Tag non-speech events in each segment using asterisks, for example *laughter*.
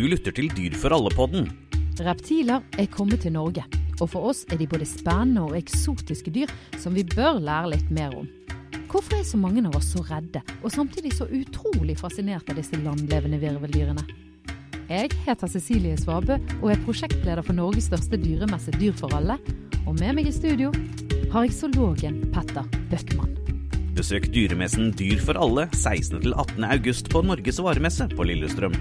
Du lytter til Dyr for alle-podden. Reptiler er kommet til Norge, og for oss er de både spennende og eksotiske dyr som vi bør lære litt mer om. Hvorfor er så mange av oss så redde, og samtidig så utrolig fascinert av disse landlevende virveldyrene? Jeg heter Cecilie Svabø og er prosjektleder for Norges største dyremesse Dyr for alle. Og med meg i studio har jeg zoologen Petter Bøckmann. Besøk dyremessen Dyr for alle 16. til 18. august på Norges varemesse på Lillestrøm.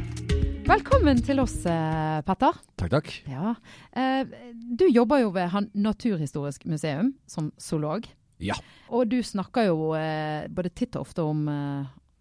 Velkommen til oss, eh, Petter. Takk, takk. Ja. Eh, Du jobber jo ved Naturhistorisk museum som zoolog. Ja. Og du snakker jo eh, både titt og ofte om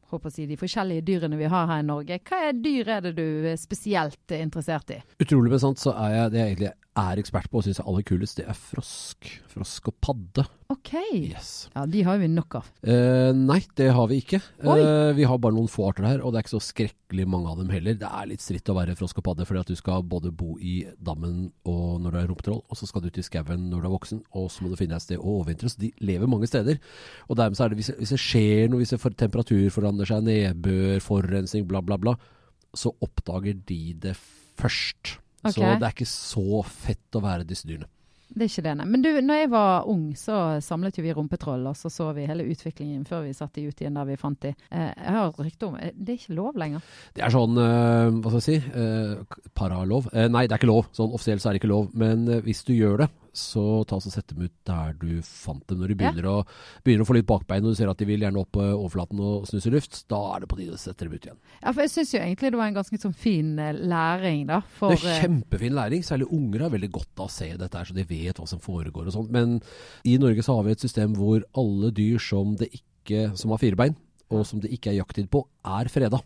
håper å si, de forskjellige dyrene vi har her i Norge. Hva er dyr er det du er spesielt interessert i? Utrolig sant, så er jeg det er egentlig er ekspert på og syns er aller kulest, det er frosk. Frosk og padde. OK. Yes. Ja, de har vi nok av. Eh, nei, det har vi ikke. Eh, vi har bare noen få arter her, og det er ikke så skrekkelig mange av dem heller. Det er litt stritt å være frosk og padde, fordi at du skal både bo i dammen og når du er rumpetroll, og så skal du i skauen når du er voksen, og så må du finne deg et sted å overvintre. Så de lever mange steder. Og dermed så er det, hvis, hvis det skjer noe, hvis det for, temperatur forandrer seg, nedbør, forurensning, bla, bla, bla, så oppdager de det først. Ok. Så det er ikke så fett å være disse dyrene. Det er ikke det, nei. Men du, når jeg var ung, så samlet jo vi rumpetroll, og så så vi hele utviklingen før vi satte de ut igjen der vi fant de. Eh, jeg har et rykte om eh, Det er ikke lov lenger. Det er sånn, eh, hva skal jeg si, eh, paralov. Nei, det er ikke lov. Sånn offisielt så er det ikke lov. Men hvis du gjør det, så ta og sett dem ut der du fant dem. Når de begynner, å, begynner å få litt bakbein, og du ser at de vil gjerne opp på overflaten og snuse luft, da er det på tide å sette dem ut igjen. Ja, for jeg syns jo egentlig det var en ganske sånn fin eh, læring, da. For, det er kjempefin læring. Særlig unger har veldig godt av å se dette, her, så de vet hva som foregår og sånt. Men i Norge så har vi et system hvor alle dyr som, det ikke, som har fire bein, og som det ikke er jakttid på, er freda.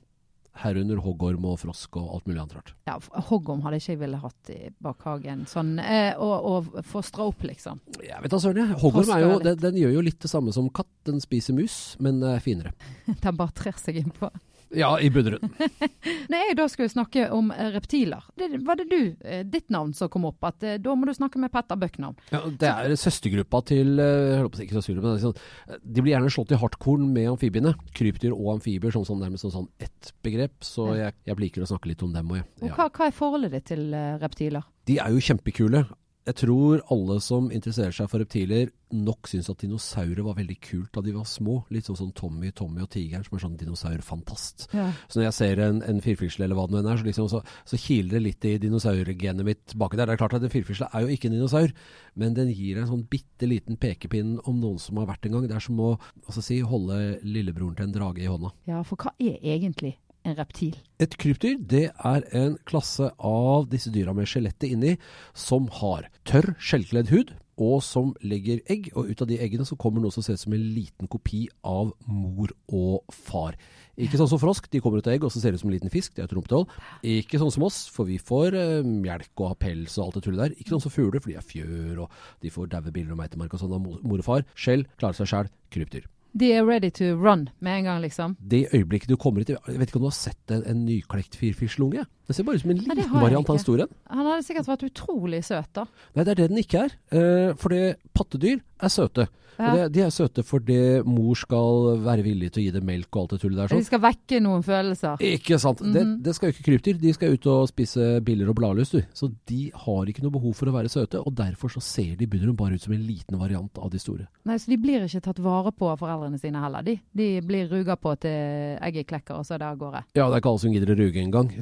Herunder hoggorm og frosk og alt mulig annet rart. Ja, hoggorm hadde ikke jeg ville hatt i bakhagen. Sånn, eh, og, og fostra opp, liksom. Jeg vet da søren, jeg. Hoggorm er jo, den, den gjør jo litt det samme som katt. Den spiser mus, men eh, finere. *laughs* Den bare trer seg innpå. Ja, i bunnrunden. *laughs* Når jeg da skulle snakke om eh, reptiler, det, var det du, eh, ditt navn som kom opp? At eh, da må du snakke med Petter Bøcknavn. Ja, det er søstergruppa til eh, jeg holdt på å si men sånn, De blir gjerne slått i hardkorn med amfibiene. Krypdyr og amfibier som sånn, nærmest som sånn ett begrep. Så jeg, jeg liker å snakke litt om dem. òg, jeg, Og ja. hva, hva er forholdet ditt til reptiler? De er jo kjempekule. Jeg tror alle som interesserer seg for reptiler, nok syns at dinosaurer var veldig kult da de var små. Litt sånn som Tommy, Tommy og tigeren, som er sånn dinosaurfantast. Ja. Så når jeg ser en, en firfisle eller hva det nå er, så, liksom, så, så kiler det litt i dinosaurgenet mitt baki der. Det er klart at en firfisle er jo ikke en dinosaur, men den gir en sånn bitte liten pekepinn om noen som har vært en gang. Det er som å si, holde lillebroren til en drage i hånda. ja, for hva er egentlig en reptil? Et krypdyr det er en klasse av disse dyra med skjelettet inni, som har tørr, skjellkledd hud, og som legger egg. Og ut av de eggene så kommer noe som ser ut som en liten kopi av mor og far. Ikke sånn som frosk, de kommer ut av egg og så ser ut som en liten fisk. Det er et rumpetroll. Ikke sånn som oss, for vi får eh, melk og har pels og alt det tullet der. Ikke sånn som fugler, for de er fjør og de får daue biler og meitemark og sånn av mor og far. Skjell klarer seg sjæl. Krypdyr. De er ready to run med en gang, liksom. Det øyeblikket du kommer hit Jeg vet ikke om du har sett en, en nyklekt firfisleunge? Det ser bare ut som en liten variant av en stor en. Han hadde sikkert vært utrolig søt, da. Nei, det er det den ikke er. Eh, for det pattedyr er søte. Ja. det, de er søte fordi mor skal være villig til å gi dem melk og alt det tullet der. De sånn. skal vekke noen følelser. Ikke sant. det, -hmm. det skal jo ikke krypdyr. De skal ut og spise biller og bladlus, du. Så de har ikke noe behov for å være søte, og derfor så ser de begynner de bare ut som en liten variant av de store. Nei, Så de blir ikke tatt vare på av foreldrene sine heller. De, de blir ruga på til egget klekker, og så er det av gårde. Ja, det er ikke alle som gidder å ruge engang.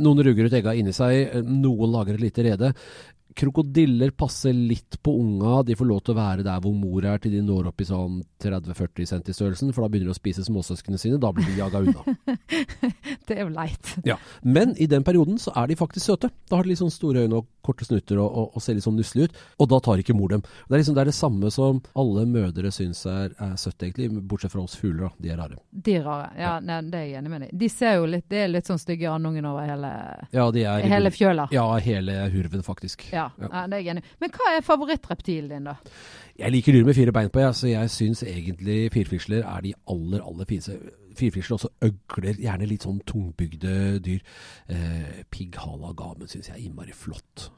Noen ruger ut egga inni seg, eh, noen lager et lite rede. Krokodiller passer litt på unga. De får lov til å være der hvor mor er til de når opp i sånn 30-40 cent i størrelsen, for da begynner de å spise småsøsknene sine. Da blir de jaga unna. *laughs* Det er jo leit. Ja. Men i den perioden så er de faktisk søte. Da har de litt sånn store øyne og korte snutter og, og, og ser litt sånn nusselige ut. Og da tar ikke mor dem. Det er liksom det, er det samme som alle mødre syns er, er søtt, egentlig. Bortsett fra oss fugler, da. De er rare. De er rare. Ja, Nei, det er jeg enig med deg. De ser jo litt, det er litt sånn stygge andungen over hele, Ja, de er hele fjøla. Ja, hele hurven, faktisk. Ja, Ja. ja, det er jeg enig i. Men hva er favorittreptilen din, da? Jeg liker dyr med fire bein på, ja, så jeg syns egentlig firfisler er de aller, aller fineste. Firfisler også øgler, gjerne litt sånn tungbygde dyr. Eh, Pigghala gamen syns jeg er innmari flott.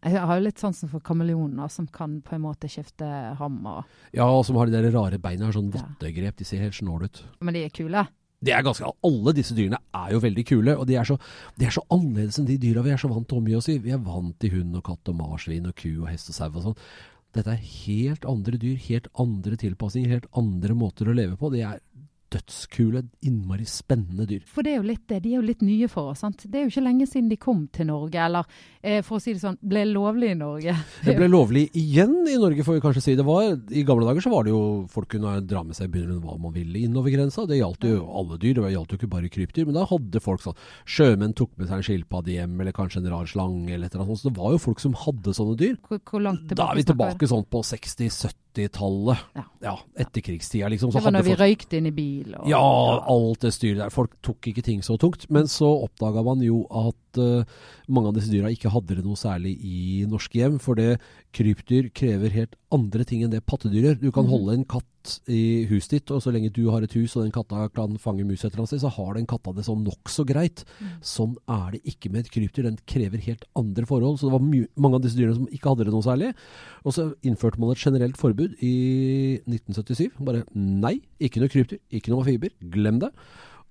Jeg har jo litt sansen for kameleoner som kan på en måte skifte ham. Og, Ja, og som har de der rare beina, sånn Ja. vottegrep. De ser helt snåle ut. men de er kule. Det er ganske, Alle disse dyrene er jo veldig kule, og de er så, de er så annerledes enn de dyra vi er så vant til å omgi oss i. Vi er vant til hund og katt og marsvin og ku og hest og sau og sånn. Dette er helt andre dyr, helt andre tilpasninger, helt andre måter å leve på. De er dødskule, innmari spennende dyr. For det er jo litt det. De er jo litt nye for oss. sant? Det er jo ikke lenge siden de kom til Norge, eller eh, for å si det sånn, ble lovlig i Norge. *laughs* Det ble lovlig igjen i Norge, får vi kanskje si. Det var, I gamle dager så var det jo folk kunne dra med seg begynnelsen hva man ville innover grensa. Det gjaldt jo alle dyr, det gjaldt jo ikke bare krypdyr. Men da hadde folk sånn Sjømenn tok med seg en skilpadde hjem, eller kanskje en rar slange, eller et eller annet sånt. Så det var jo folk som hadde sånne dyr. Hvor, hvor langt tilbake Da er vi tilbake sånn på 60-70-tallet. Ja. Ja, etterkrigstida, liksom. Det var når vi folk- røykte inn i bil. Og, ja, alt det styret der. Folk tok ikke ting så tungt. Men så oppdaga man jo at eh, mange av disse dyra ikke hadde det noe særlig i norske hjem. For det krypdyr krever helt andre ting enn det pattedyr gjør. Du kan mm. holde en katt i huset ditt, og så lenge du har et hus og den katta kan fange mus et eller annet sted, så har den katta det sånn nokså greit. Sånn er det ikke med et krypdyr. Den krever helt andre forhold. Så det var mange av disse dyrene som ikke hadde det noe særlig. Og så innførte man et generelt forbud i 1977. Bare nei, ikke noe krypdyr, ikke noe fiber. Glem det.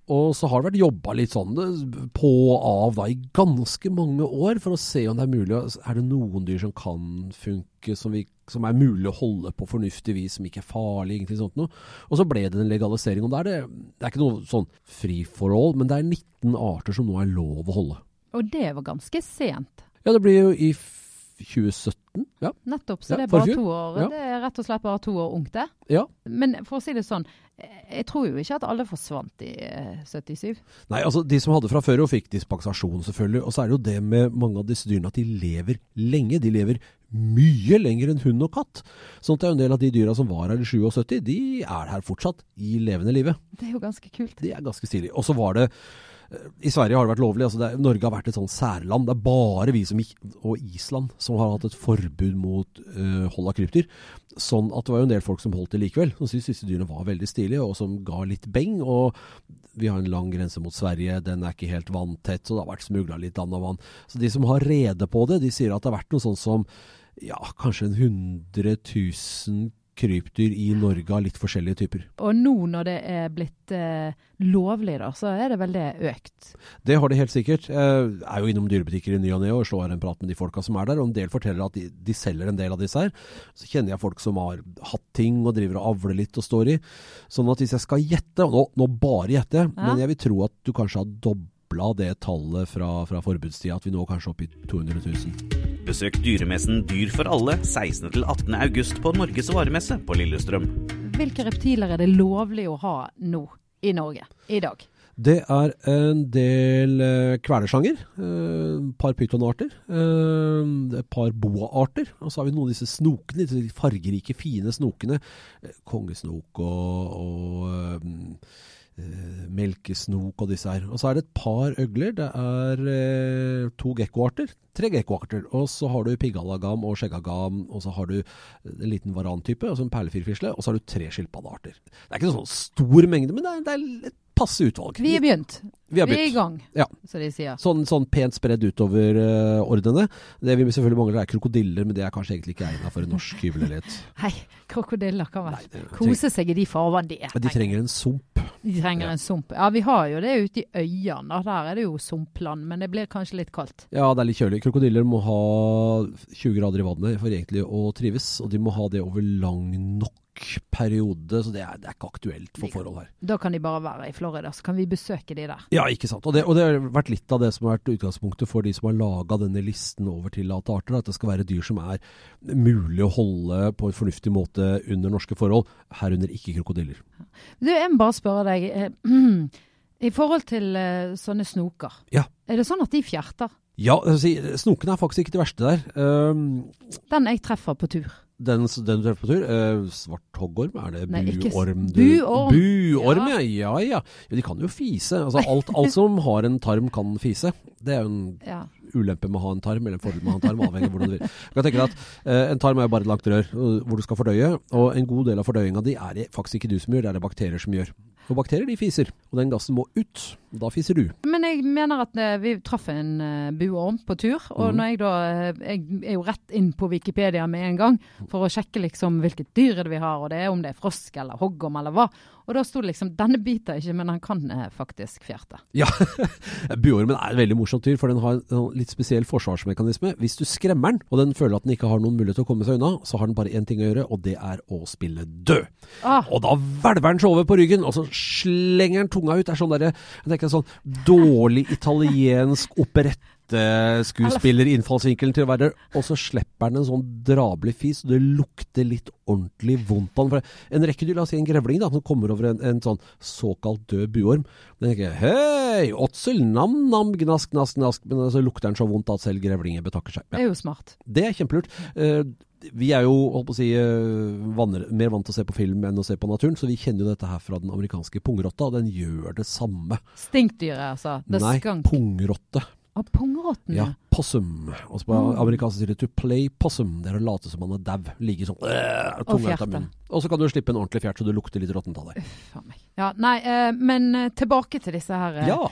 Og så har det vært jobba litt sånn på og av da i ganske mange år for å se om det er mulig. Er det noen dyr som kan funke, som, vi, som er mulig å holde på fornuftig vis, som ikke er farlig, ingenting sånt noe. Og så ble det en legalisering. Og det er det, det er ikke noe sånn free for all, men det er 19 arter som nå er lov å holde. og det var ganske sent. Ja, det blir jo i 2017. Ja. Nettopp. Så Ja, det er bare to år. Ja. Det er rett og slett bare to år ungt, det. ja. Men for å si det sånn, eh, jeg tror jo ikke at alle forsvant i eh, 77. Nei, altså De som hadde fra før jo fikk dispensasjon, selvfølgelig. Og så er det jo det med mange av disse dyrene at de lever lenge. De lever mye lenger enn hund og katt. Sånn at det er en del av de dyra som var her i 77, de er her fortsatt i levende livet. Det er jo ganske kult. Det er ganske stilig. Og så var det eh, I Sverige har det vært lovlig. altså det, Norge har vært et sånn særland. Det er bare vi som gikk, og Island som har hatt et forbud mot uh, hold av krypdyr. Sånn at det var jo en del folk som holdt det likevel. Som syntes disse dyrene var veldig stilige, og som ga litt beng. Og vi har en lang grense mot Sverige, den er ikke helt vanntett, så det har vært smugla litt land og vann. Så de som har rede på det, de sier at det har vært noe sånn som ja, kanskje en 100 000 krypdyr i Norge av litt forskjellige typer. Og nå når det er blitt eh, lovlig, da, så er det vel det økt. Det har det helt sikkert. Jeg er jo innom dyrebutikker i ny og ne og slår en prat med de folka som er der. Og en del forteller at de, de selger en del av disse her. Så kjenner jeg folk som har hatt ting og driver og avler litt og står i. Sånn at hvis jeg skal gjette, og nå, nå bare gjette, men jeg vil tro at du kanskje har dobla det tallet fra, fra forbudstida. At vi nå kanskje oppe i 200 000. Besøk dyremessen Dyr for alle 16. til 18. august på Norges varemesse på Lillestrøm. Hvilke reptiler er det lovlig å ha nå i Norge i dag? Det er en del eh, kvelersanger, eh, et par pytonarter, eh, et par boaarter, og så har vi noen av disse snokene, disse fargerike, fine snokene. Eh, kongesnok og, og eh, melkesnok og disse her. Og så er det et par øgler. Det er eh, to gekkoarter. Tre gekkoarter. Og så har du piggallagam og skjeggagam, og så har du en liten varantype, altså en perlefirfisle, og så har du tre skilpaddearter. Det er ikke noen sånn stor mengde, men det er, det er et passe utvalg. Vi er begynt. Vi har Vi er i gang, Ja. som de sier. Sånn, sånn pent spredd utover uh, ordene. Det vi selvfølgelig mangler er krokodiller, men det er kanskje egentlig ikke egnet for en norsk hybelleilighet. *laughs* Hei, krokodiller kan vel kose seg i de farvann de er. Men de trenger en sump. De trenger Ja. en sump. Ja, vi har jo det ute i øyene. Der er det jo sumpland, men det blir kanskje litt kaldt. Ja, det er litt kjølig. Krokodiller må ha 20 grader i vannet for egentlig å trives, og de må ha det over lang nok periode, så det er, det er ikke aktuelt for forhold her. Da kan de bare være i Florida, så kan vi besøke de der. Ja, ikke sant. Og det, og det har vært litt av det som har vært utgangspunktet for de som har laga denne listen over tillatte arter. At det skal være dyr som er mulig å holde på en fornuftig måte under norske forhold, herunder ikke krokodiller. Du, jeg må bare spørre deg. eh, *clears throat* I forhold til eh, sånne snoker, Ja. er det sånn at de fjerter? Ja, si, snokene er faktisk ikke det verste der. Uh, Den jeg treffer på tur. den, den du treffer på tur, uh, svart hoggorm, er det Nei, buorm? du- buorm. Buorm, ja. ja. ja. ja, de kan jo fise. Altså, alt, alt som har en tarm kan fise. Det er jo en Ja. ulempe med å ha en tarm, eller en fordel med å ha en tarm, avhengig av hvordan du vil. Du kan tenke deg at uh, En tarm er jo bare et langt rør hvor du skal fordøye, og en god del av fordøyinga di er det faktisk ikke du som gjør, det er det bakterier som gjør. Og bakterier de fiser, og den gassen må ut. Da fiser du. Men jeg mener at eh, vi traff en uh, buorm på tur, og mm. når jeg da eh, Jeg er jo rett inn på Wikipedia med en gang for å sjekke liksom hvilket dyr det vi har, og det er om det er frosk eller hoggorm eller hva. Og da sto det liksom 'denne biter ikke, men den kan eh, faktisk fjerte'. Ja, *laughs* Buormen er et veldig morsomt dyr, for den har en litt spesiell forsvarsmekanisme. Hvis du skremmer den, og den føler at den ikke har noen mulighet til å komme seg unna, så har den bare én ting å gjøre, og det er å spille død. Ah. Og da hvelver den seg over på ryggen, og så slenger den tunga ut. Det er sånn derre Jeg tenker sånn dårlig italiensk operetteskuespillerinnfallsvinkelen til å være Og så slipper den en sånn drabelig fis, og det lukter litt ordentlig vondt av den. En rekke dyr, la oss si en grevling, da, som kommer over en, en sånn såkalt død buorm. Den tenker hei, åtsel, nam-nam, gnask, gnask, gnask. Men så lukter den så vondt at selv grevlinger betakker seg. Det er jo smart. Det er kjempelurt. Eh, vi er jo holdt på å si, eh, vanner, mer vant til å se på film enn å se på naturen, så vi kjenner jo dette her fra den amerikanske pungrotta, og den gjør det samme. Stinkdyret, altså. The Nei, skunk. pungrotte. Ah, pungrotten, Ja, possum. Og så på Mm. amerikansk sier det 'to play possum'. Det er å late som man er dau. Ligge sånn øh, tunga ut av fjerte. munnen. Og så kan du slippe en ordentlig fjert så du lukter litt råttent av deg. Ja, nei, eh, men eh, tilbake til disse her eh, Ja.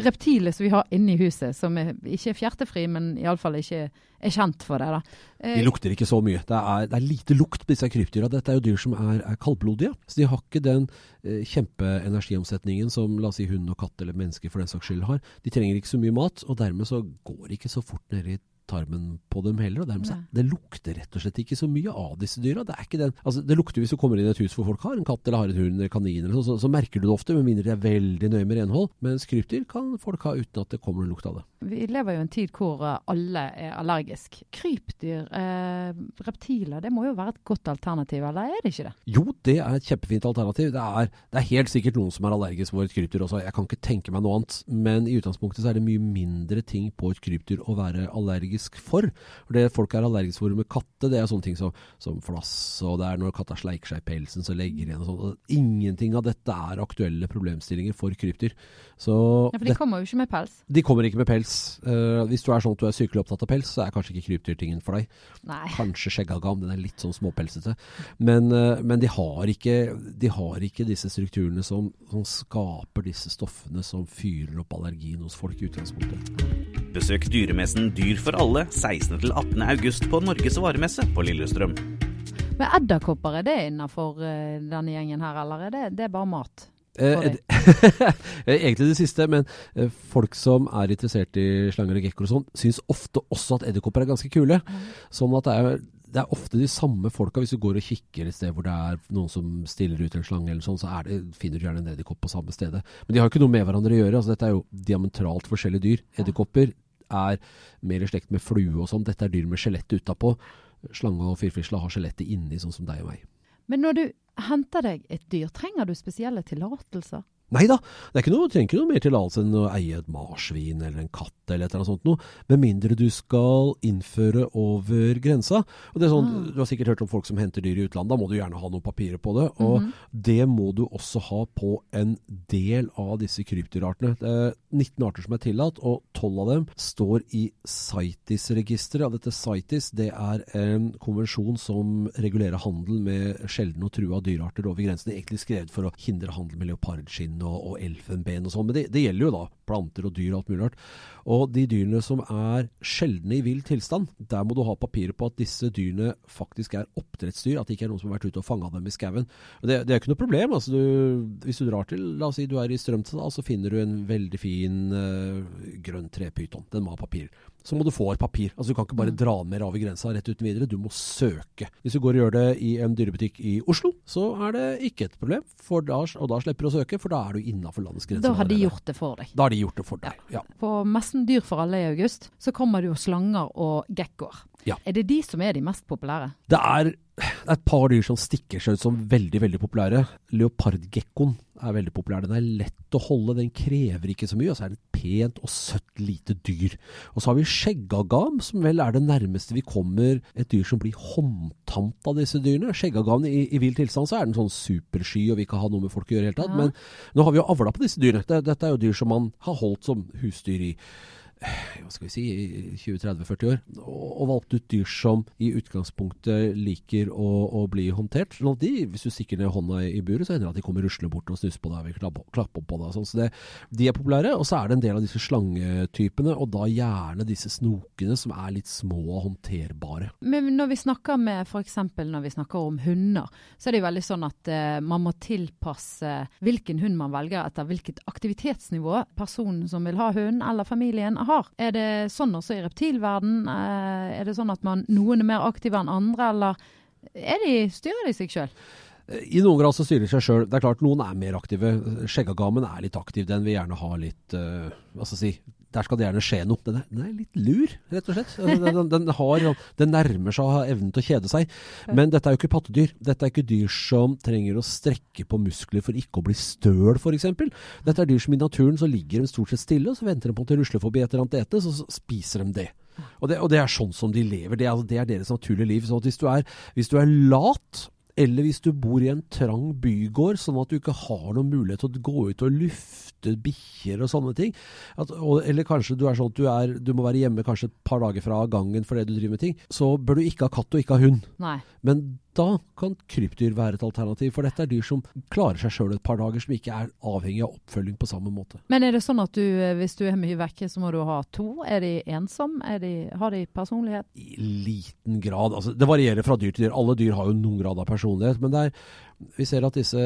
reptilene som vi har inne i huset, som er, ikke er fjertefri, men iallfall ikke er kjent for det. da. Eh, De lukter ikke så mye. Det er, det er lite lukt på disse krypdyra. Dette er jo dyr som er, er kaldblodige. Så de har ikke den eh, kjempeenergiomsetningen som la oss si hund og katt eller mennesker for den saks skyld har. De trenger ikke så mye mat, og dermed så går det ikke så fort i tarmen på dem heller. og dermed så, Det lukter rett og slett ikke så mye av disse dyra. Det, er ikke den, altså, det lukter hvis du kommer inn i et hus hvor folk har en katt eller har en hund eller kanin, eller så, så, så merker du det ofte, med mindre de er veldig nøye med renhold. Mens krypdyr kan folk ha uten at det kommer en lukt av det. Vi lever jo i en tid hvor eh, alle er allergisk. Krypdyr, eh, reptiler, det må jo være et godt alternativ, eller er det ikke det? Jo, det er et kjempefint alternativ. Det er, det er helt sikkert noen som er allergisk mot et krypdyr også. Jeg kan ikke tenke meg noe annet. Men i utgangspunktet så er det mye mindre ting på et krypdyr å være allergisk for. For Det folk er allergisk for med katte, det er sånne ting som, som flass, og det er når katta sleiker seg i pelsen, så legger igjen og sånn. Ingenting av dette er aktuelle problemstillinger for krypdyr. Så Ja, for de kommer jo ikke med pels. de kommer ikke med pels. Uh, hvis du er sånn at du er sykelig opptatt av pels, så er kanskje ikke krypdyrtingen for deg. Nei. *laughs* Kanskje skjeggagam, den er litt sånn småpelsete. Men, uh, men de, har ikke, de har ikke disse strukturene som, som skaper disse stoffene som fyrer opp allergien hos folk i utgangspunktet. Besøk dyremessen Dyr for alle 16. til 18. august på Norges varemesse på Lillestrøm. Men edderkopper, er det innafor uh, denne gjengen her, eller er det, det er bare mat? Eh, *laughs* eh, Egentlig det siste, men eh, folk som er interessert i slanger og gekkoer og sånn, syns ofte også at edderkopper er ganske kule. Sånn at det er, det er ofte de samme folka. Hvis du går og kikker et sted hvor det er noen som stiller ut en slange, eller sånn, så er det, finner du gjerne en edderkopp på samme stedet. Men de har jo ikke noe med hverandre å gjøre. altså Dette er jo diametralt forskjellige dyr. Edderkopper er mer i slekt med flue og sånn. Dette er dyr med skjelett utapå. Slange og firfisle har skjelettet inni, sånn som deg og meg. Men når du henter deg et dyr, trenger du spesielle tillatelser? Nei da, det er noe, trenger ikke noe mer tillatelse enn å eie et marsvin eller en katt eller et eller annet sånt noe, med mindre du skal innføre over grensa. Og det er sånn, Ah. Du har sikkert hørt om folk som henter dyr i utlandet, da må du gjerne ha noen papirer på det. Og det må du også ha på en del av disse krypdyrartene. Det er 19 arter som er tillatt, og 12 av dem står i CITES-registeret. Og dette CITES det er en konvensjon som regulerer handel med sjeldne og trua dyrearter over grensen. Er egentlig skrevet for å hindre handel med leopardskinn og, og elfenben og sånn, men det, det gjelder jo da planter og dyr og alt mulig rart. Og de dyrene som er sjeldne i vill tilstand, der må du ha papirer på at disse dyrene faktisk er oppdrettsdyr, at det ikke er noen som har vært ute og fanga dem i skauen. Det, det er ikke noe problem. altså du, Hvis du drar til, la oss si du er i Strømstad, så finner du en veldig fin uh, grønn trepyton. Den må ha papir. Så må du få et papir. altså Du kan ikke bare dra den med over grensa rett uten videre. Du må søke. Hvis du går og gjør det i en dyrebutikk i Oslo, så er det ikke et problem. For da, og da slipper du å søke, for da er du innafor landets grenser. Da har de gjort det for deg. Da har de gjort det for deg. Ja. På messen Dyr for alle i august, så kommer det jo slanger og gekkoer. Ja. Er det de som er de mest populære? Det er et par dyr som stikker seg ut som veldig veldig populære. Leopardgekkoen er veldig populær. Den er lett å holde, den krever ikke så mye. Og så er det et pent og søtt lite dyr. Og så har vi skjeggagam, som vel er det nærmeste vi kommer et dyr som blir håndtamt av disse dyrene. Skjeggagam i, i vill tilstand så er den sånn supersky og vil ikke ha noe med folk å gjøre i det hele tatt. Ja. Men nå har vi jo avla på disse dyrene. Dette er jo dyr som man har holdt som husdyr i hva skal vi si, 20-30-40 år, og, valgt ut dyr som i utgangspunktet liker å, å bli håndtert. Sånn at de, hvis du stikker ned hånda i buret, så hender det at de kommer ruslende bort og snuser på deg og vil klappe, klappe opp på deg. Sånn. Så det, de er populære. Og så er det en del av disse slangetypene, og da gjerne disse snokene som er litt små og håndterbare. Men når vi snakker med f.eks. når vi snakker om hunder, så er det jo veldig sånn at uh, man må tilpasse hvilken hund man velger etter hvilket aktivitetsnivå personen som vil ha hund, eller familien har. Er det sånn også i reptilverden? Uh, er det sånn at man, noen er mer aktive enn andre, eller de, styrer de seg sjøl? I noen grad så styrer de seg sjøl. Det er klart noen er mer aktive. Skjeggagamen er litt aktiv. Den vil gjerne ha litt uh, Hva skal jeg si Der skal det gjerne skje noe. Den er, den er litt lur, rett og slett. Altså, den, den, har, den, nærmer seg evnen til å kjede seg. Men dette er jo ikke pattedyr. Dette er ikke dyr som trenger å strekke på muskler for ikke å bli støl, f.eks. Dette er dyr som i naturen så ligger de stort sett stille, og så venter de på at det rusler forbi et eller annet ete, så spiser de det. Og, det. og det, er sånn som de lever. Det er, det er deres naturlige liv. Så hvis du er, hvis du er lat eller hvis du bor i en trang bygård, sånn at du ikke har noen mulighet til å gå ut og lufte bikkjer og sånne ting. At, og, eller kanskje du er sånn at du, er, du, må være hjemme kanskje et par dager fra gangen fordi du driver med ting. Så bør du ikke ha katt og ikke ha hund. Nei. Men da kan krypdyr være et alternativ. For dette er dyr som klarer seg sjøl et par dager, som ikke er avhengig av oppfølging på samme måte. Men er det sånn at du, hvis du er mye vekke, så må du ha to? Er de ensomme? har de personlighet? I liten grad. Altså, det varierer fra dyr til dyr. Alle dyr har jo noen grad av personlighet. Men er, vi ser at disse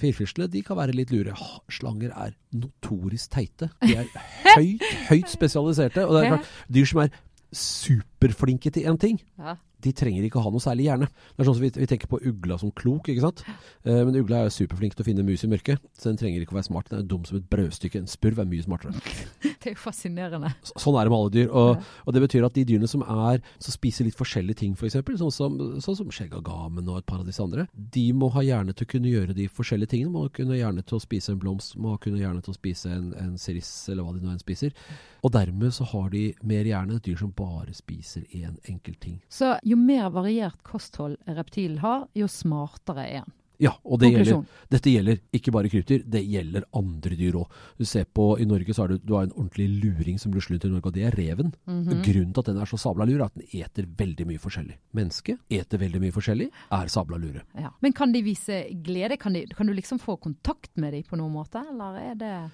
firfislene de kan være litt lure. Slanger er notorisk teite. De er *laughs* høyt, høyt spesialiserte. Og det er klart, dyr som er superflinke til én ting, ja de trenger ikke å ha noe særlig hjerne. Det er sånn som vi, vi tenker på ugla som klok, ikke sant. Eh, men ugla er jo superflink til å finne mus i mørket, så den trenger ikke å være smart. Den er dum som et brødstykke. En spurv er mye smartere. *laughs* Det er jo fascinerende. Så, sånn er det med alle dyr. Og, og, det betyr at de dyrene som er, som spiser litt forskjellige ting, f.eks., for sånn som, sånn som skjeggagamen og et par av disse andre, de må ha hjerne til å kunne gjøre de forskjellige tingene. Må kunne hjerne til å spise en blomst, må kunne hjerne til å spise en, en siris, eller hva de nå enn spiser. Og dermed så har de mer hjerne et dyr som bare spiser én enkelt ting. Så jo mer variert kosthold reptilen har, jo smartere er den. Ja, og det gjelder, dette gjelder ikke bare krypdyr, det gjelder andre dyr òg. Du ser på, I Norge så har du, du har en ordentlig luring som rusler rundt i Norge, og det er reven. Mm -hmm. Grunnen til at den er så sabla lur, er at den eter veldig mye forskjellig. Mennesket eter veldig mye forskjellig, er sabla lure. Ja. Men kan de vise glede? Kan, de, kan, du liksom få kontakt med dem på noen måte, eller er det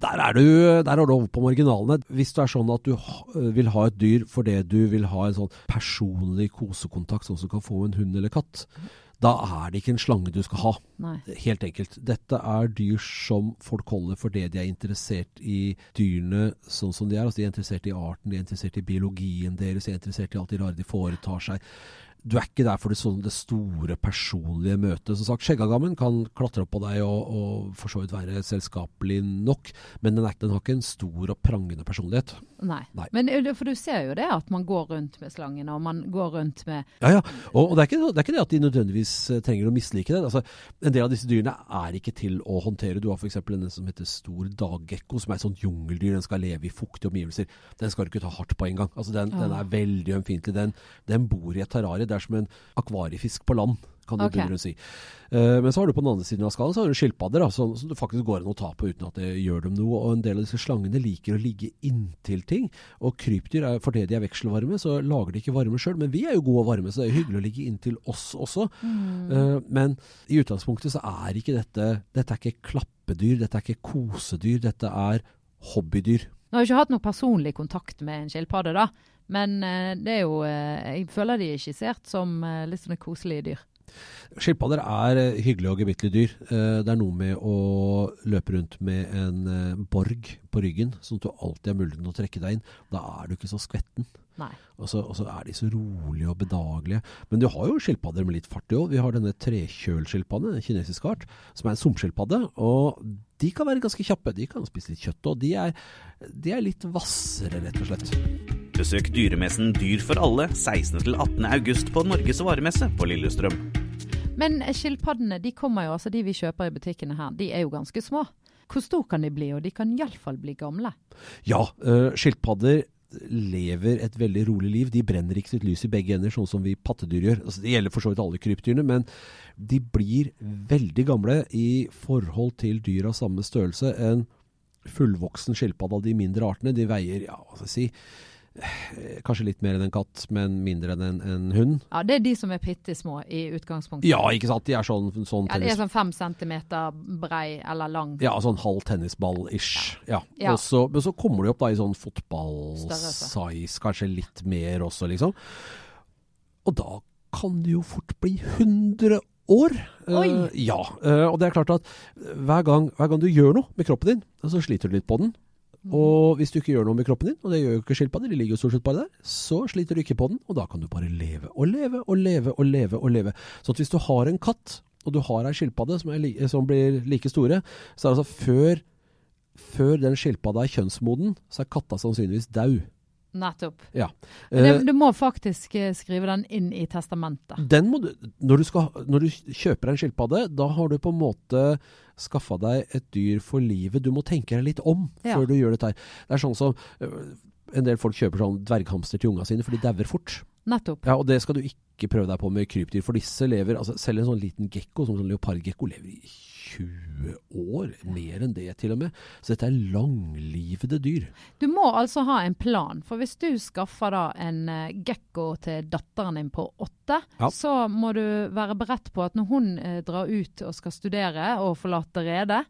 Der er du, der er du over på marginalene. Hvis det er sånn at du vil ha et dyr fordi du vil ha en sånn personlig kosekontakt, sånn som du kan få en hund eller katt. Da er det ikke en slange du skal ha. Nei. Helt enkelt. Dette er dyr som folk holder fordi de er interessert i dyrene sånn som de er. Altså de er interessert i arten, de er interessert i biologien deres, de er interessert i alt de rare de foretar seg du er ikke der for det, sånn, det store personlige møtet. Som sagt, Skjeggagammen kan klatre opp på deg og, og for så vidt være selskapelig nok, men den, er, den, har ikke en stor og prangende personlighet. Nei. Nei. Men for du ser jo det at man går rundt med slangene, og man går rundt med Ja, ja. Og, og det, er ikke, det, er ikke, det at de nødvendigvis eh, trenger å mislike det. Altså, en del av disse dyrene er ikke til å håndtere. Du har f.eks. denne som heter stor daggekko, som er et sånt jungeldyr. Den skal leve i fuktige omgivelser. Den skal du ikke ta hardt på en gang. Altså, den, ja. den er veldig ømfintlig. Den, den bor i et terrarie er som en akvariefisk på land, kan du okay. si. Uh, men så har du på den andre siden av skalaen så har du skilpadder som, som det faktisk går an å ta på uten at det gjør dem noe. Og en del av disse slangene liker å ligge inntil ting. Og krypdyr, er, fordi de er vekselvarme, så lager de ikke varme sjøl. Men vi er jo gode og varme, så det er hyggelig å ligge inntil oss også. Mm. Uh, men i utgangspunktet så er ikke dette Dette er ikke klappedyr, dette er ikke kosedyr, dette er hobbydyr. Nå har jeg ikke hatt noe personlig kontakt med en skilpadde, da. Men uh, det er jo Jeg føler de er skissert som litt sånne koselige dyr. Skilpadder er eh, hyggelige og gemyttlige dyr. Eh, det er noe med å løpe rundt med en eh, borg på ryggen, sånn at du alltid har muligheten til å trekke deg inn. Da er du ikke så skvetten. Og så, og så, er de så rolige og bedagelige. Men du har jo skilpadder med litt fart i òg. Vi har denne trekjølskilpadden, en kinesisk art, som er en sumskilpadde. Og de kan være ganske kjappe. De kan spise litt kjøtt. òg. de er, de er litt hvassere, rett og slett. Besøk dyremessen Dyr for alle 16.-18. august på Norges varemesse på Lillestrøm. Men skilpaddene de kommer jo, altså de vi kjøper i butikkene her, de er jo ganske små. Hvor store kan de bli, og de kan iallfall bli gamle? Ja, uh, skilpadder lever et veldig rolig liv. De brenner ikke sitt lys i begge ender, sånn som vi pattedyr gjør. Altså, det gjelder for så vidt alle krypdyrene, men de blir veldig gamle i forhold til dyr av samme størrelse. En fullvoksen skilpadde av de mindre artene, de veier ja, hva skal jeg si Kanskje litt mer enn en katt, men mindre enn en, en hund. Ja, Det er de som er bitte små i utgangspunktet. Ja, ikke sant. De er sånn, sånn Ja, de er sånn fem centimeter brei eller lang. Ja, sånn halv tennisball-ish. Ja. Ja. Og så, men så kommer de opp da i sånn fotball-size, kanskje litt mer også, liksom. Og da kan det jo fort bli 100 år. Eh, ja. Uh, og det er klart at hver gang, hver gang du gjør noe med kroppen din, så sliter du litt på den. Og hvis du ikke gjør noe med kroppen din, og det gjør jo ikke skilpadder, de ligger jo stort sett bare der, så sliter du ikke på den, og da kan du bare leve og leve og leve og leve og leve. Så hvis du har en katt, og du har ei skilpadde som, som blir like store, så er det altså før, før den skilpadda er kjønnsmoden, så er katta sannsynligvis dau. Nettopp. Ja. Det, Eh, du må faktisk eh, skrive den inn i testamentet. Den må du, når, du skal, når du kjøper en skilpadde, da har du på en måte skaffa deg et dyr for livet. Du må tenke deg litt om Ja. før du gjør dette her. Det er sånn som øh, en del folk kjøper sånn dverghamster til unga sine, for de dauer fort. Nettopp. Ja, og det skal du ikke prøve deg på med krypdyr, for disse lever altså Selv en sånn liten gekko, som sånn leopardgekko, lever i 20 år. Mer enn det, til og med. Så dette er langlivede dyr. Du må altså ha en plan. For hvis du skaffer da en uh, gekko til datteren din på åtte, Ja. så må du være beredt på at når hun eh, drar ut og skal studere og forlater redet,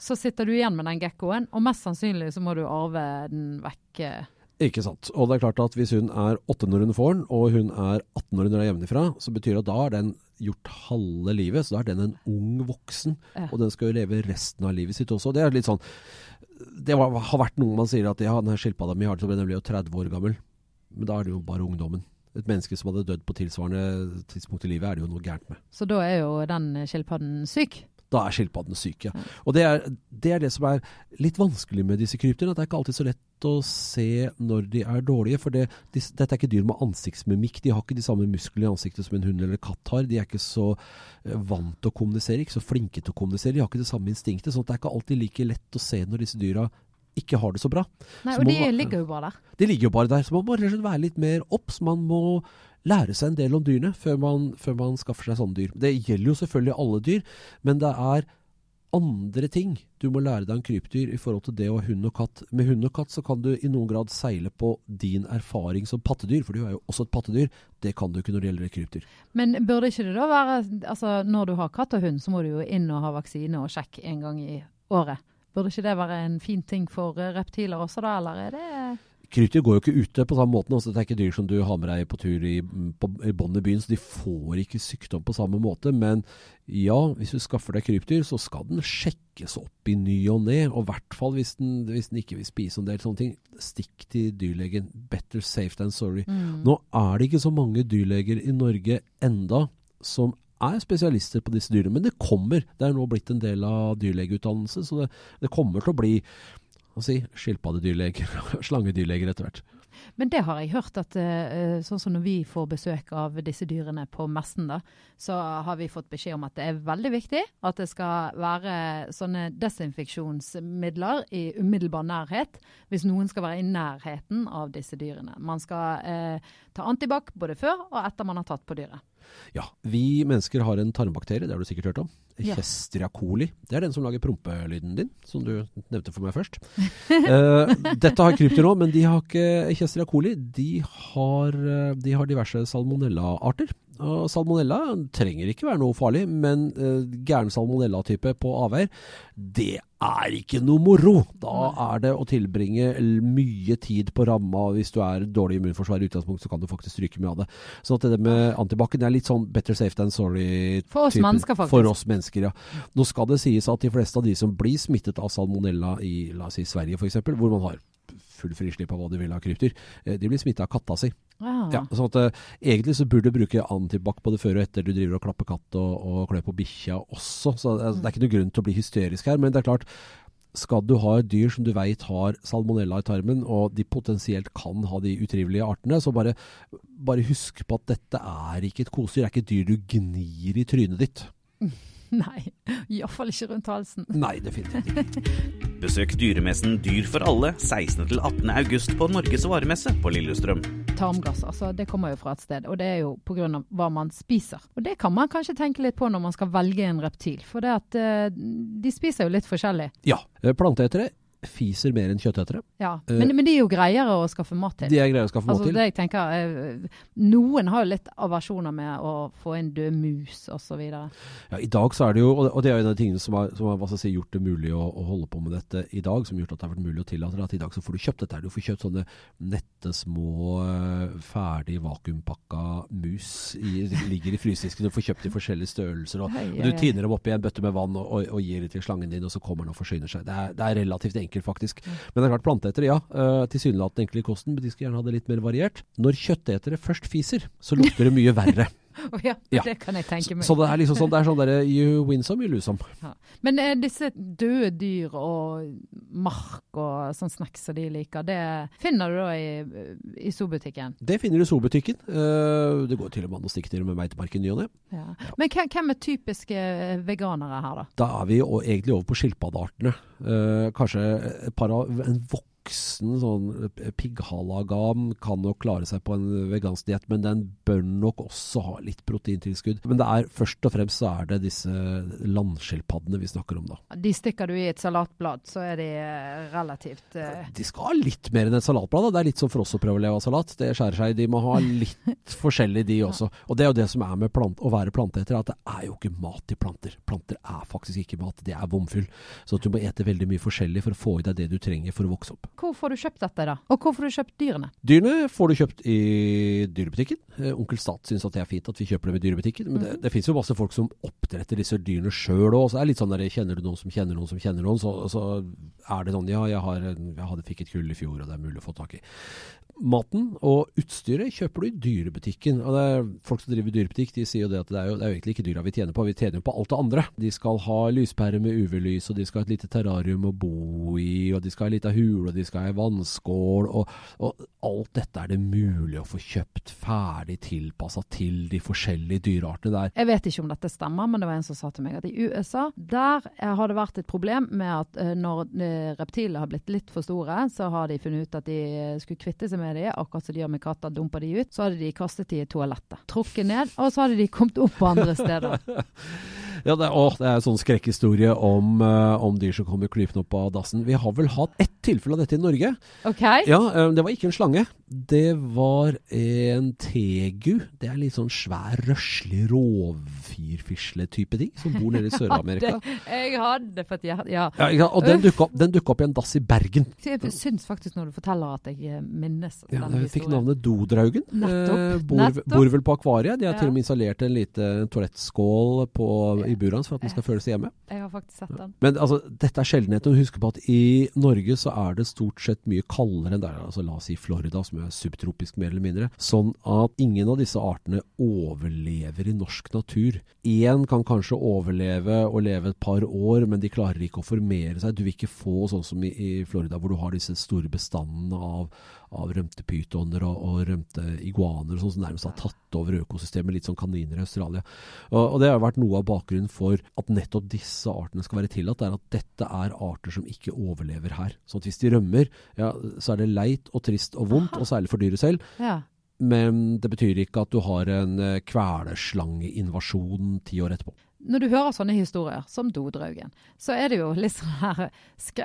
så sitter du igjen med den gekkoen, og mest sannsynlig så må du arve den vekk. Ikke sant. Og det er klart at hvis hun er åtte når hun får den, og hun er 18 når hun er hjemmefra, så betyr det at da har den gjort halve livet. Så da er den en ung voksen, Ja. og den skal jo leve resten av livet sitt også. Det er litt sånn Det var, har vært noe man sier at ja, den skilpadda mi har det så den ble jo 30 år gammel. Men da er det jo bare ungdommen. Et menneske som hadde dødd på tilsvarende tidspunkt i livet, er det jo noe gærent med. Så da er jo den skilpadden syk. Da er skilpaddene syke. Mm. Og det er, det er det som er litt vanskelig med disse krypdyrene. at Det er ikke alltid så lett å se når de er dårlige. For det, de, dette er ikke dyr med ansiktsmimikk. De har ikke de samme musklene i ansiktet som en hund eller katt har. De er ikke så eh, vant til å kommunisere, ikke så flinke til å kommunisere. De har ikke det samme instinktet. sånn at det er ikke alltid like lett å se når disse dyra ikke har det så bra. Nei, Så og de man- ligger jo bare der. De ligger jo bare der, så man må være litt mer obs. Man må lære seg en del om dyrene før man, før man skaffer seg sånne dyr. Det gjelder jo selvfølgelig alle dyr, men det er andre ting du må lære deg om krypdyr i forhold til det å ha hund og katt. Med hund og katt så kan du i noen grad seile på din erfaring som pattedyr, for du er jo også et pattedyr. Det kan du ikke når det gjelder krypdyr. Men burde ikke det da være altså Når du har katt og hund, så må du jo inn og ha vaksine og sjekk en gang i året. Burde ikke det være en fin ting for eh, reptiler også, da, eller er det Krypdyr går jo ikke ute på samme måten. Altså, det er ikke dyr som du har med deg på tur i, på, i bånn i byen, så de får ikke sykdom på samme måte. Men ja, hvis du skaffer deg krypdyr, så skal den sjekkes opp i ny og ne. Og i hvert fall hvis den, hvis den ikke vil spise en del sånne ting. Stikk til dyrlegen. Better safe than sorry. Nå er det ikke så mange dyrleger i Norge enda som er spesialister på disse dyrene, men det kommer. Det er nå blitt en del av dyrlegeutdannelse, så det, det kommer til å bli hva si, skilpaddedyrleger, *laughs* slangedyrleger etter hvert. Men det har jeg hørt at eh, sånn som når vi får besøk av disse dyrene på messen, da, så har vi fått beskjed om at det er veldig viktig at det skal være sånne desinfeksjonsmidler i umiddelbar nærhet hvis noen skal være i nærheten av disse dyrene. Man skal eh, ta antibac både før og etter man har tatt på dyret. Ja, vi mennesker har en tarmbakterie, det har du sikkert hørt om. Ja. Coli. Det er den som lager prompelyden din, som du nevnte for meg først. uh, *laughs* dette har krypter nå, men de har ikke Chestria coli. De har, eh, de har diverse salmonella-arter. Og salmonella trenger ikke være noe farlig, men uh, gæren salmonella-type på avveier, det er ikke noe moro. Da er det å tilbringe mye tid på ramma. Hvis du er dårlig immunforsvar i utgangspunktet, så kan du faktisk stryke mye av det. Så at det med antibac er litt sånn better safe than sorry. For oss typen. mennesker, faktisk. For oss mennesker, ja. Nå skal det sies at de fleste av de som blir smittet av salmonella i la oss si Sverige f.eks., hvor man har full frislipp av hva du vil av krypdyr, eh, de blir smitta av katta si. Ja, sånn at eh, Egentlig så burde du bruke antibac både før og etter du driver og klapper katt og, og klør på bikkja også. Så eh, det er ikke noe grunn til å bli hysterisk her. Men det er klart, skal du ha et dyr som du veit har salmonella i tarmen, og de potensielt kan ha de utrivelige artene, så bare, bare husk på at dette er ikke et kosedyr. Det er ikke et dyr du gnir i trynet ditt. *laughs* Nei, iallfall ikke rundt halsen. *laughs* Nei, definitivt ikke. Besøk dyremessen Dyr for alle 16. til 18. august på Norges varemesse på Lillestrøm. Tarmgass, altså, det kommer jo fra et sted, og det er jo pga. hva man spiser. Og det kan man kanskje tenke litt på når man skal velge en reptil, for det at eh, de spiser jo litt forskjellig. Ja. eh, Planteetere fiser mer enn kjøttetere. Ja. men, Men, men de er jo greiere å skaffe mat til. De er greiere å skaffe mat Altså til. det jeg tenker, eh, Noen har jo litt aversjoner med å få en død mus osv. Ja, I dag så er det jo, og det- er jo en av de tingene som har, som har si, gjort det mulig å, å holde på med dette i dag, som har gjort at det har vært mulig å tillate det, at i dag så får du kjøpt dette. Du får kjøpt sånne nette, små, eh, ferdig vakuumpakka mus. I, ligger i frysedisken. Du får kjøpt i forskjellige størrelser. Og, Hei, og du hei, hei. tiner dem opp i en bøtte med vann og, og, og gir det til slangen din, og så kommer den og forsyner seg. Det er, det er relativt enkelt, faktisk. Men det er klart, planteetere, ja. Uh, Tilsynelatende enkle i kosten, men de skal gjerne ha det litt mer variert. Når kjøttetere først fiser, så lukter det mye verre. *laughs* Å *laughs* ja, Ja. det kan jeg tenke meg. Så det er liksom sånn, det er sånn derre you win some, you lose some. Ja. Men eh, disse døde dyr og mark og sånn snacks som de liker, det finner du da i, i zoobutikken? Det finner du i zoobutikken. Uh, det går til og med an å stikke til med meitemark i ny og ne. Ja. Men hvem, er typiske eh, veganere her, da? Da er vi egentlig over på skilpaddeartene. Uh, kanskje et par av en voksen sånn eh, pigghalagam kan nok klare seg på en vegansk diett, men den bør nok også ha litt proteintilskudd. Men det er først og fremst så er det disse landskilpaddene vi snakker om da. De stikker du i et salatblad, så er de eh, relativt uh... De skal ha litt mer enn et salatblad. da. Det er litt som for oss å prøve å leve av salat. Det skjærer seg. De må ha *laughs* litt forskjellig, de også. Og det er jo det som er med plant, å være planteeter, at det er jo ikke mat i planter. Planter er faktisk ikke mat, det er bomfyll. Så du må ete veldig mye forskjellig for å få i deg det du trenger for å vokse opp. Hvor får du kjøpt dette, da? Og hvor får du kjøpt dyrene? Dyrene får du kjøpt i dyrebutikken. Eh, Onkel Stat syns at det er fint at vi kjøper dem i dyrebutikken. Men det, det finnes jo masse folk som oppdretter disse dyrene sjøl òg. Så det er litt sånn der, kjenner du noen som kjenner noen som kjenner noen, så, så er det sånn ja, jeg, har jeg hadde, fikk et kull i fjor, og det er mulig å få tak i. Maten og utstyret kjøper du i dyrebutikken. Og det er Folk som driver dyrebutikk, de sier jo det at det er jo, det er jo egentlig ikke dyra vi tjener på, vi tjener jo på alt det andre. De skal ha lyspære med UV-lys, og de skal ha et lite terrarium å bo i, og de skal ha ei lita hule, og de skal ha ei vannskål, og, og alt dette er det mulig å få kjøpt ferdig tilpassa til de forskjellige dyreartene der. Jeg vet ikke om dette stemmer, men det var en som sa til meg at i USA der eh, har det vært et problem med at eh, når eh, reptiler har blitt litt for store, så har de funnet ut at de skulle kvitte seg med de, akkurat som de gjør med katter, dumper de ut. Så hadde de kastet de i toalettet. Trukket ned, og så hadde de kommet opp på andre steder. *laughs* Ja, det å, det er en sånn skrekkhistorie om, uh, om dyr som kommer klypende opp av dassen. Vi har vel hatt ett tilfelle av dette i Norge. OK? Ja, eh, det var ikke en slange. Det var en tegu. Det er litt sånn svær, røslig rovfyrfisle-type ting, som bor nede i *laughs* Sør-Amerika. Jeg hadde fått hjerte... Ja. Ja, ikke og den dukka opp, den opp i en dass i Bergen. Jeg syns faktisk når du forteller at jeg eh, minnes Ja, den fikk navnet Dodraugen. Nettopp, Eh, bor, nettopp. bor vel på akvariet. De har Ja. til og med installert en lite toalettskål på, i buret hans for at man skal føle seg hjemme. Jeg har faktisk sett den. Men altså, dette er sjeldenheten. Husk på at i Norge så er det stort sett mye kaldere enn der. Altså, la oss si Florida, som er subtropisk mer eller mindre. Sånn at ingen av disse artene overlever i norsk natur. Én kan kanskje overleve og leve et par år, men de klarer ikke å formere seg. Du vil ikke få sånn som i, i Florida, hvor du har disse store bestandene av, av rømte pytoner og, og rømte iguaner og sånn som nærmest har tatt over økosystemet, litt som kaniner i Australia. Og, og det har vært noe av bakgrunnen for at nettopp disse artene skal være tillatt, er at dette er arter som ikke overlever her. Så at hvis de rømmer, ja, så er det leit og trist og vondt, og særlig for dyret selv. Ja. Men det betyr ikke at du har en eh, kvelesslangeinvasjon ti år etterpå. Når du hører sånne historier, som Dodraugen, så er det jo litt sånn her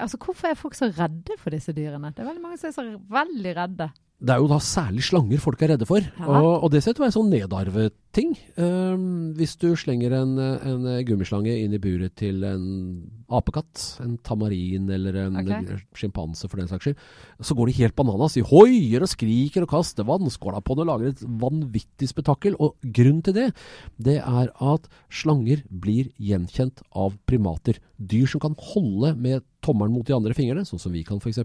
Altså, hvorfor er folk så redde for disse dyrene? Det er veldig mange som er så veldig redde. Det er jo da særlig slanger folk er redde for, Ja. og, og det ser ut til å være sånn nedarvet ting. Um, hvis du slenger en, en gummislange inn i buret til en apekatt, en tamarin eller en Ok. sjimpanse for den saks skyld, så går de helt bananas. De hoier og skriker og kaster vannskåla på den og lager et vanvittig spetakkel. Og grunnen til det, det er at slanger blir gjenkjent av primater. Dyr som kan holde med tommelen mot de andre fingrene, sånn som vi kan f.eks.,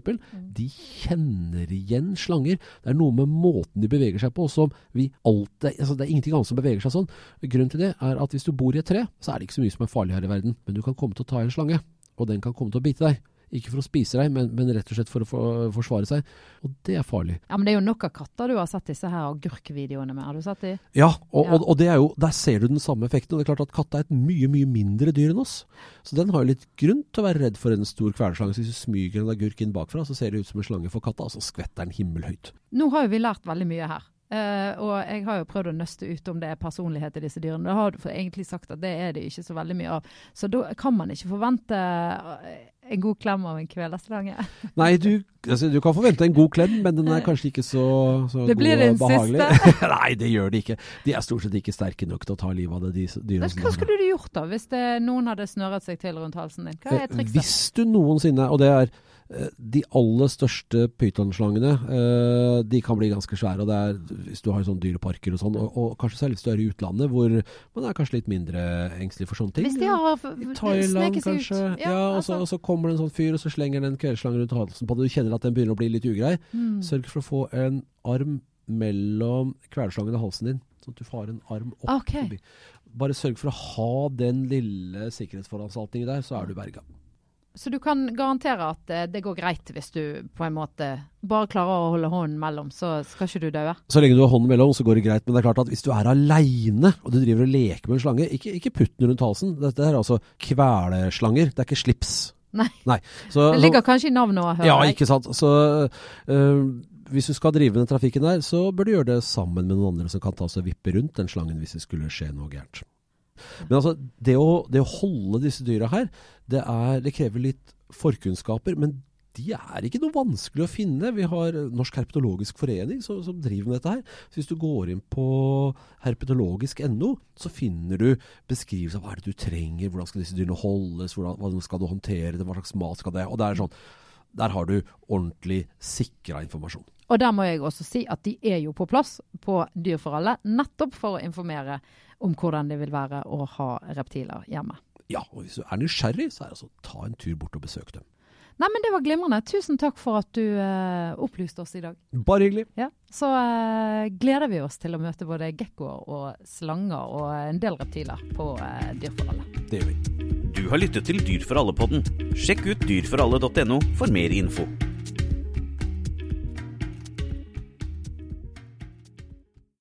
de kjenner igjen slanger. Det er noe med måten de beveger seg på som vi alltid altså Det er ingenting annet som beveger seg sånn. Grunnen til det er at hvis du bor i et tre, så er det ikke så mye som er farlig her i verden. Men du kan komme til å ta i en slange, og den kan komme til å bite deg. Ikke for å spise deg, men, men rett og slett for å for, forsvare seg. Og det er farlig. Ja, Men det er jo nok av katter du har sett disse her agurkvideoene med. Har du sett de? Ja, og, Ja. og, og det er jo, der ser du den samme effekten. Og det er klart at katta er et mye, mye mindre dyr enn oss. Så den har jo litt grunn til å være redd for en stor kvelerslange. Så hvis du smyger en agurk inn bakfra, så ser det ut som en slange for katta, og så skvetter den himmelhøyt. Nå har jo vi lært veldig mye her. Eh, og jeg har jo prøvd å nøste ut om det er personlighet i disse dyrene. Det har du egentlig sagt at det er det ikke så veldig mye av. Så da kan man ikke forvente eh, en god klem av en kvelerslange? Nei, du, altså, du kan forvente en god klem, men den er kanskje ikke så, så Det blir god og behagelig. siste. *laughs* Nei, det gjør de ikke. De er stort sett ikke sterke nok til å ta livet av det, de dyra. Hva skulle du gjort da, hvis det, noen hadde snøret seg til rundt halsen din? Hva er Eh, trikset? Hvis du noensinne, og det er eh, de aller største pytonslangene, eh, de kan bli ganske svære. og det er Hvis du har sånne dyreparker og sånn, og, og kanskje særlig hvis du er i utlandet, hvor man er kanskje litt mindre engstelig for sånne ting. Hvis de har sneket seg ut. Ja, og, så, altså. og så kommer det en sånn fyr, og så slenger den kveldsslangen rundt halsen på deg. Du kjenner at den begynner å bli litt ugrei. Mm. Sørg for å få en arm mellom kveldsslangen og halsen din, sånn at du får en arm opp Okay. forbi. Bare sørg for å ha den lille sikkerhetsforanstaltningen der, så er du berga. Så du kan garantere at eh, det går greit hvis du på en måte bare klarer å holde hånden mellom, så skal ikke du daue? Så lenge du har hånden mellom, så går det greit. Men det er klart at hvis du er aleine og du driver og leker med en slange, ikke, ikke putt den rundt halsen. Dette er altså kveleslanger, det er ikke slips. Nei. Så, Det ligger kanskje i navnet òg, hører Ja, jeg. ikke sant. Så øh, hvis du skal drive den trafikken der, så bør du gjøre det sammen med noen andre som kan ta seg og vippe rundt den slangen hvis det skulle skje noe gærent. Men altså, det å, det å holde disse dyra her, det, er, det krever litt forkunnskaper. Men de er ikke noe vanskelig å finne. Vi har Norsk herpetologisk forening som, som driver med dette her. Så hvis du går inn på herpetologisk.no, så finner du beskrivelse av hva er det du trenger, hvordan skal disse dyrene holdes, hvordan, hvordan skal du håndtere det, hva slags mat skal det Og det er sånn, der har du ordentlig sikra informasjon. Og der må jeg også si at de er jo på plass på Dyr for alle, nettopp for å informere om hvordan det vil være å ha reptiler hjemme. Ja, og hvis du er nysgjerrig, så er det altså ta en tur bort og besøk dem. Nei, men det var glimrende. Tusen takk for at du uh, opplyste oss i dag. Bare hyggelig. Ja, Så uh, gleder vi oss til å møte både gekkoer og slanger og en del reptiler på uh, Dyr for alle. Det gjør vi. Du har lyttet til Dyr for alle-podden. Sjekk ut dyrforalle.no for mer info.